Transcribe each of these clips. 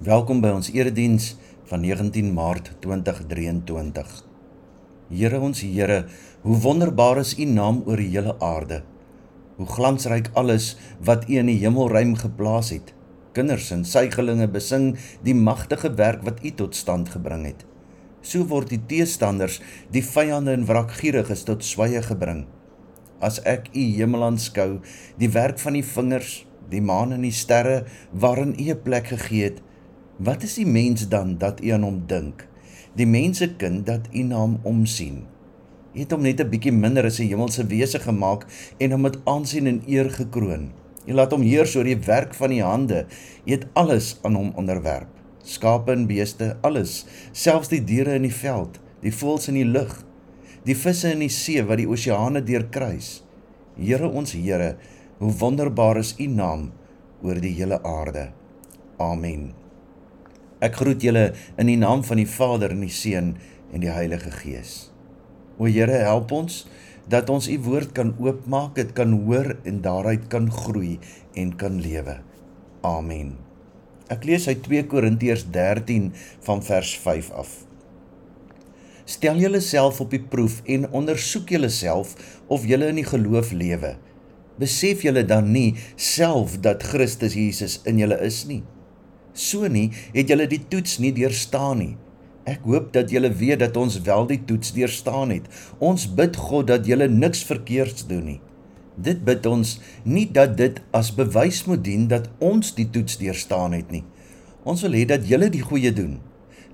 Welkom by ons erediens van 19 Maart 2023. Here ons Here, hoe wonderbaar is U naam oor die hele aarde. Hoe glansryk alles wat U in die hemelruim geplaas het. Kinders en suigelinge besing die magtige werk wat U tot stand gebring het. So word die teestanders, die vyande en wrakgieriges tot swye gebring. As ek U hemel aanskou, die werk van die vingers, die maan en die sterre waarin U 'n plek gegee het, Wat is die mens dan dat u aan hom dink? Die mensekind dat u na hom omsien. U het hom net 'n bietjie minder as 'n hemelse wese gemaak en hom met aansien en eer gekroon. U laat hom heers oor die werk van die hande. U het alles aan hom onderwerp. Skape en beeste, alles, selfs die diere in die veld, die voëls in die lug, die visse in die see wat die oseane deurkruis. Here ons Here, hoe wonderbaar is u naam oor die hele aarde. Amen. Ek groet julle in die naam van die Vader en die Seun en die Heilige Gees. O Here, help ons dat ons u woord kan oopmaak, dit kan hoor en daaruit kan groei en kan lewe. Amen. Ek lees uit 2 Korintiërs 13 van vers 5 af. Stel julleself op die proef en ondersoek julleself of julle in die geloof lewe. Besef julle dan nie self dat Christus Jesus in julle is nie? So nie het julle die toets nie deurstaan nie. Ek hoop dat julle weet dat ons wel die toets deurstaan het. Ons bid God dat julle niks verkeerds doen nie. Dit bid ons nie dat dit as bewys moet dien dat ons die toets deurstaan het nie. Ons wil hê dat julle die goeie doen,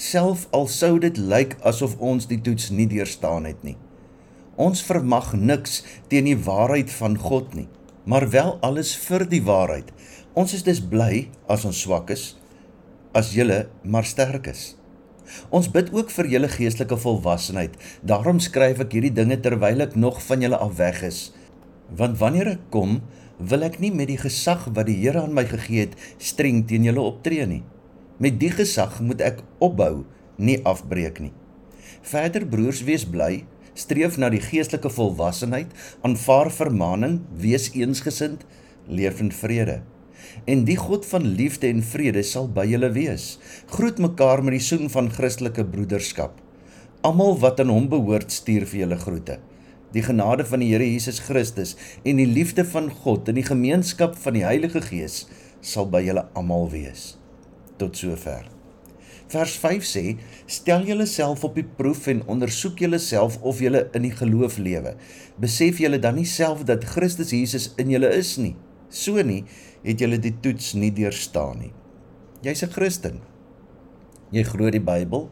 self al sou dit lyk asof ons die toets nie deurstaan het nie. Ons vermag niks teen die waarheid van God nie, maar wel alles vir die waarheid. Ons is dus bly as ons swak is as julle maar sterk is. Ons bid ook vir julle geestelike volwassenheid. Daarom skryf ek hierdie dinge terwyl ek nog van julle af weg is. Want wanneer ek kom, wil ek nie met die gesag wat die Here aan my gegee het streng teen julle optree nie. Met die gesag moet ek opbou, nie afbreek nie. Verder broers, wees bly, streef na die geestelike volwassenheid, aanvaar vermaaning, wees eensgesind, leef in vrede en die God van liefde en vrede sal by julle wees. Groet mekaar met die soen van Christelike broederskap. Almal wat aan hom behoort, stuur vir julle groete. Die genade van die Here Jesus Christus en die liefde van God en die gemeenskap van die Heilige Gees sal by julle almal wees. Tot sover. Vers 5 sê: Stel julleself op die proef en ondersoek julleself of julle in die geloof lewe. Besef julle dan nie self dat Christus Jesus in julle is nie? So nie, het jy die toets nie deurstaan nie. Jy's 'n Christen. Jy glo die Bybel.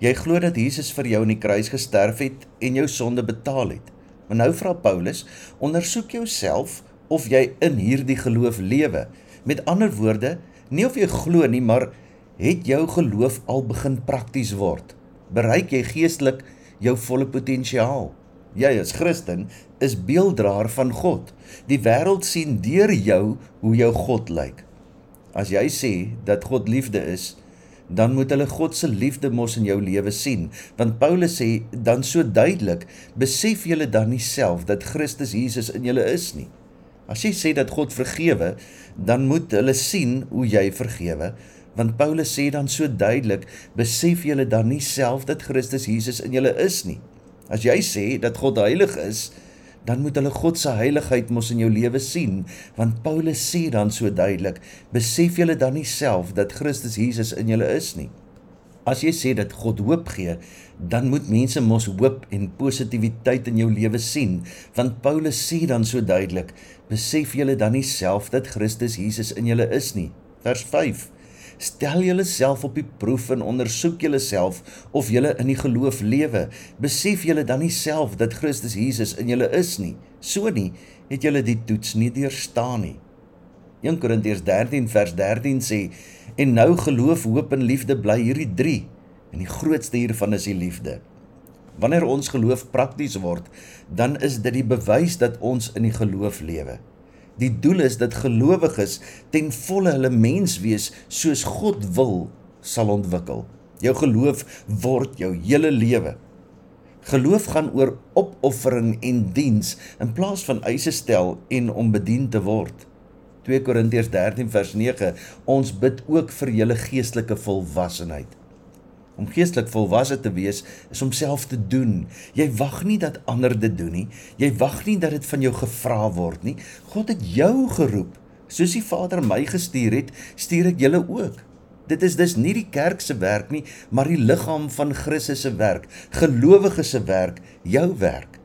Jy glo dat Jesus vir jou aan die kruis gesterf het en jou sonde betaal het. Maar nou vra Paulus, ondersoek jouself of jy in hierdie geloof lewe. Met ander woorde, nie of jy glo nie, maar het jou geloof al begin prakties word? Bereik jy geestelik jou volle potensiaal? Jy as Christen is beelddraer van God. Die wêreld sien deur jou hoe jou God lyk. As jy sê dat God liefde is, dan moet hulle God se liefde mos in jou lewe sien, want Paulus sê dan so duidelik, besef julle dan nie self dat Christus Jesus in julle is nie. As jy sê dat God vergewe, dan moet hulle sien hoe jy vergewe, want Paulus sê dan so duidelik, besef julle dan nie self dat Christus Jesus in julle is nie. As jy sê dat God heilig is, dan moet hulle God se heiligheid mos in jou lewe sien, want Paulus sê dan so duidelik, besef julle dan nie self dat Christus Jesus in julle is nie. As jy sê dat God hoop gee, dan moet mense mos hoop en positiwiteit in jou lewe sien, want Paulus sê dan so duidelik, besef julle dan nie self dat Christus Jesus in julle is nie. Vers 5 Stel julleself op die proef en ondersoek julleself of julle in die geloof lewe. Besef julle dan nie self dat Christus Jesus in julle is nie. So nie het julle die toets nie deurstaan nie. 1 Korintiërs 13 vers 13 sê en nou geloof, hoop en liefde bly hierdie 3 en die grootste hiervan is die liefde. Wanneer ons geloof prakties word, dan is dit die bewys dat ons in die geloof lewe. Die doel is dat gelowiges ten volle hulle mens wees soos God wil sal ontwikkel. Jou geloof word jou hele lewe. Geloof gaan oor opoffering en diens in plaas van eise stel en om bedien te word. 2 Korintiërs 13 vers 9 ons bid ook vir julle geestelike volwassenheid. Om geestelik volwasse te wees is om self te doen. Jy wag nie dat ander dit doen nie. Jy wag nie dat dit van jou gevra word nie. God het jou geroep. Soos die Vader my gestuur het, stuur ek julle ook. Dit is dus nie die kerk se werk nie, maar die liggaam van Christus se werk, gelowiges se werk, jou werk.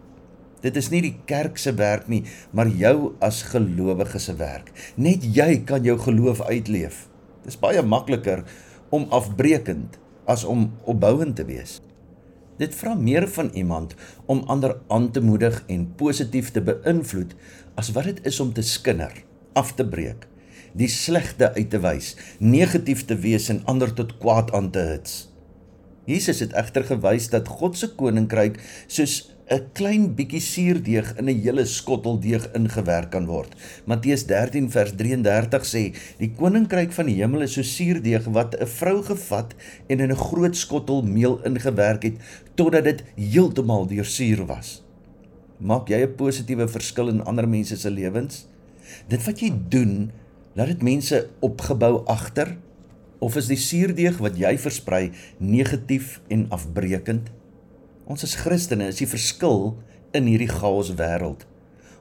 Dit is nie die kerk se werk nie, maar jou as gelowige se werk. Net jy kan jou geloof uitleef. Dit is baie makliker om afbreekend as om opbouend te wees. Dit vra meer van iemand om ander aan te moedig en positief te beïnvloed as wat dit is om te skinder, af te breek, die slegte uit te wys, negatief te wees en ander tot kwaad aan te hits. Jesus het egter gewys dat God se koninkryk soos 'n klein bietjie suurdeeg in 'n hele skottel deeg ingewerk kan word. Matteus 13 vers 33 sê: "Die koninkryk van die hemel is so suurdeeg wat 'n vrou gevat en in 'n groot skottel meel ingewerk het totdat dit heeltemal deursuur was." Maak jy 'n positiewe verskil in ander mense se lewens? Dit wat jy doen, laat dit mense opgebou agter of is die suurdeeg wat jy versprei negatief en afbreekend? Ons as Christene is die verskil in hierdie chaos wêreld.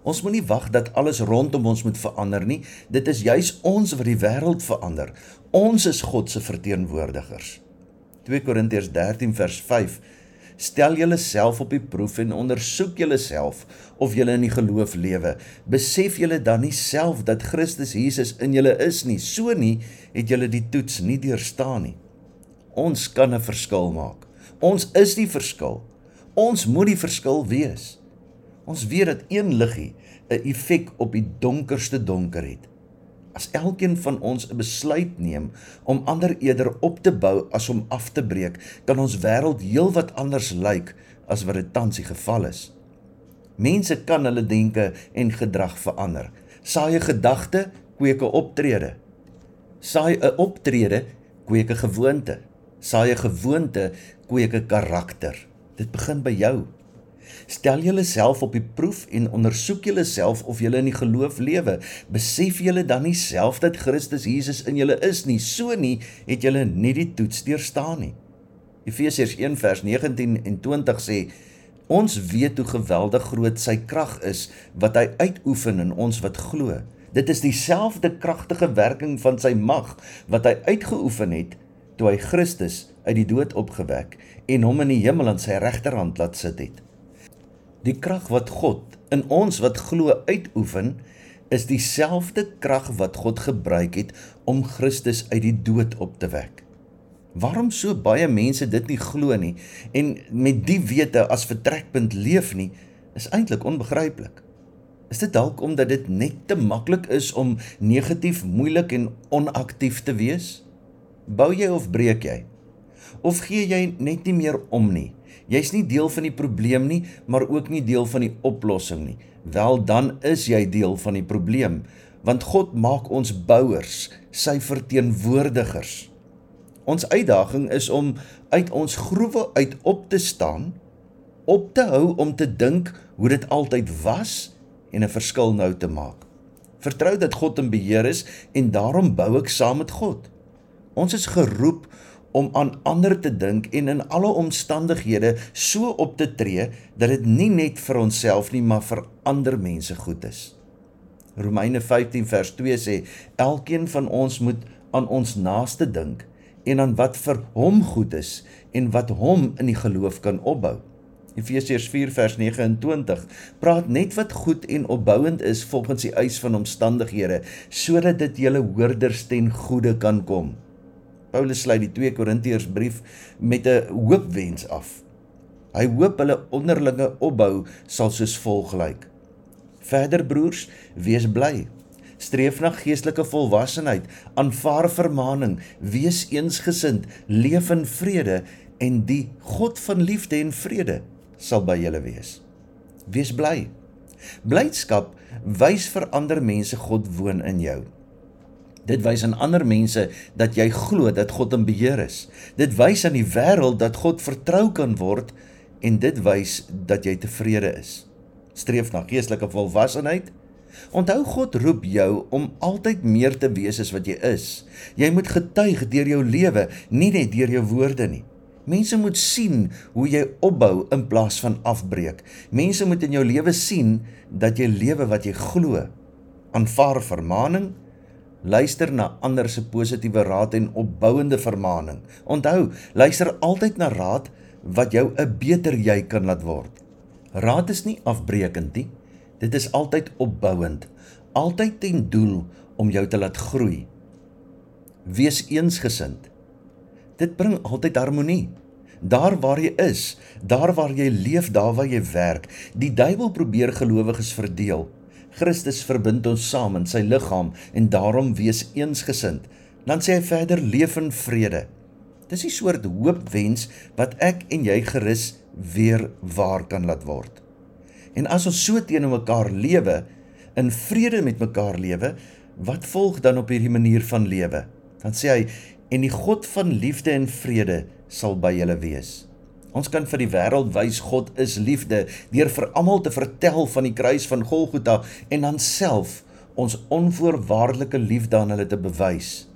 Ons moenie wag dat alles rondom ons moet verander nie. Dit is juis ons wat die wêreld verander. Ons is God se verteenwoordigers. 2 Korintiërs 13 vers 5 Stel julleself op die proef en ondersoek julleself of julle in die geloof lewe. Besef julle dan nie self dat Christus Jesus in julle is nie. So nie het julle die toets nie deurstaan nie. Ons kan 'n verskil maak. Ons is die verskil. Ons moet die verskil wees. Ons weet dat een liggie 'n effek op die donkerste donker het. As elkeen van ons 'n besluit neem om ander eerder op te bou as om af te breek, kan ons wêreld heelwat anders lyk as wat dit tans die geval is. Mense kan hulle denke en gedrag verander. Saai 'n gedagte, kweek 'n optrede. Saai 'n optrede, kweek 'n gewoonte. Saai 'n gewoonte, kweek 'n karakter. Dit begin by jou. Stel julleself op die proef en ondersoek julleself of julle in die geloof lewe. Besef julle dan nie self dat Christus Jesus in julle is nie? So nie het julle nie die toets deurstaan nie. Efesiërs 1 vers 19 en 20 sê ons weet hoe geweldig groot sy krag is wat hy uitoefen in ons wat glo. Dit is dieselfde kragtige werking van sy mag wat hy uitgeoefen het toe hy Christus uit die dood opgewek en hom in die hemel aan sy regterhand laat sit het. Die krag wat God in ons wat glo uitoefen, is dieselfde krag wat God gebruik het om Christus uit die dood op te wek. Waarom so baie mense dit nie glo nie en met die wete as vertrekpunt leef nie, is eintlik onbegryplik. Is dit dalk omdat dit net te maklik is om negatief, moeilik en onaktief te wees? Bou jy of breek jy? Of gee jy net nie meer om nie? Jy's nie deel van die probleem nie, maar ook nie deel van die oplossing nie. Wel dan is jy deel van die probleem, want God maak ons bouers, sy verteenwoordigers. Ons uitdaging is om uit ons groewe uit op te staan, op te hou om te dink hoe dit altyd was en 'n verskil nou te maak. Vertrou dat God in beheer is en daarom bou ek saam met God. Ons is geroep om aan ander te dink en in alle omstandighede so op te tree dat dit nie net vir onsself nie, maar vir ander mense goed is. Romeine 15 vers 2 sê elkeen van ons moet aan ons naaste dink en aan wat vir hom goed is en wat hom in die geloof kan opbou. Efesiërs 4 vers 29 praat net wat goed en opbouend is volgens die eis van omstandighede sodat dit julle hoorders ten goeie kan kom. Paulus sluit die 2 Korintiërs brief met 'n hoopwens af. Hy hoop hulle onderlinge opbou sal soos volg lyk. Verder broers, wees bly. Streef na geestelike volwassenheid, aanvaar vermaaning, wees eensgesind, leef in vrede en die God van liefde en vrede sal by julle wees. Wees bly. Blydskap wys vir ander mense God woon in jou. Dit wys aan ander mense dat jy glo dat God in beheer is. Dit wys aan die wêreld dat God vertrou kan word en dit wys dat jy tevrede is. Streef na geestelike volwassenheid, Onthou God roep jou om altyd meer te wees as wat jy is. Jy moet getuig deur jou lewe, nie net deur jou woorde nie. Mense moet sien hoe jy opbou in plaas van afbreek. Mense moet in jou lewe sien dat jy lewe wat jy glo. Aanvaar vermaaning, luister na ander se positiewe raad en opbouende vermaaning. Onthou, luister altyd na raad wat jou 'n beter jy kan laat word. Raad is nie afbreekend nie. Dit is altyd opbouend, altyd ten doel om jou te laat groei. Wees eensgesind. Dit bring altyd harmonie. Daar waar jy is, daar waar jy leef, daar waar jy werk, die duiwel probeer gelowiges verdeel. Christus verbind ons saam in sy liggaam en daarom wees eensgesind. Dan sê hy verder leef in vrede. Dis 'n soort hoopwens wat ek en jy gerus weer waar kan laat word. En as ons so teenoor mekaar lewe, in vrede met mekaar lewe, wat volg dan op hierdie manier van lewe? Dan sê hy en die God van liefde en vrede sal by julle wees. Ons kan vir die wêreld wys God is liefde deur vir almal te vertel van die kruis van Golgotha en dan self ons onvoorwaardelike liefde aan hulle te bewys.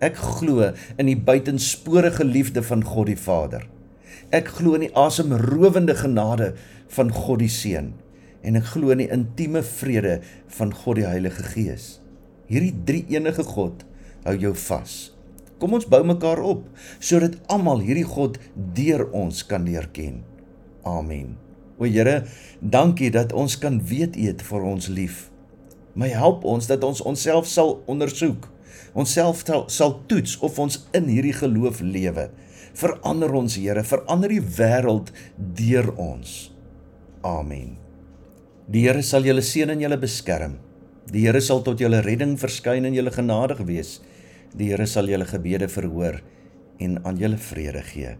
Ek glo in die buitensporige liefde van God die Vader. Ek glo in die asemrowende genade van God die Seun en ek glo in die intieme vrede van God die Heilige Gees. Hierdie drie enige God hou jou vas. Kom ons bou mekaar op sodat almal hierdie God deur ons kan leer ken. Amen. O Here, dankie dat ons kan weet U het vir ons lief. My help ons dat ons onsself sal ondersoek. Onsself sal, sal toets of ons in hierdie geloof lewe. Verander ons, Here, verander die wêreld deur ons. Amen. Die Here sal julle seën en julle beskerm. Die Here sal tot julle redding verskyn en julle genadig wees. Die Here sal julle gebede verhoor en aan julle vrede gee.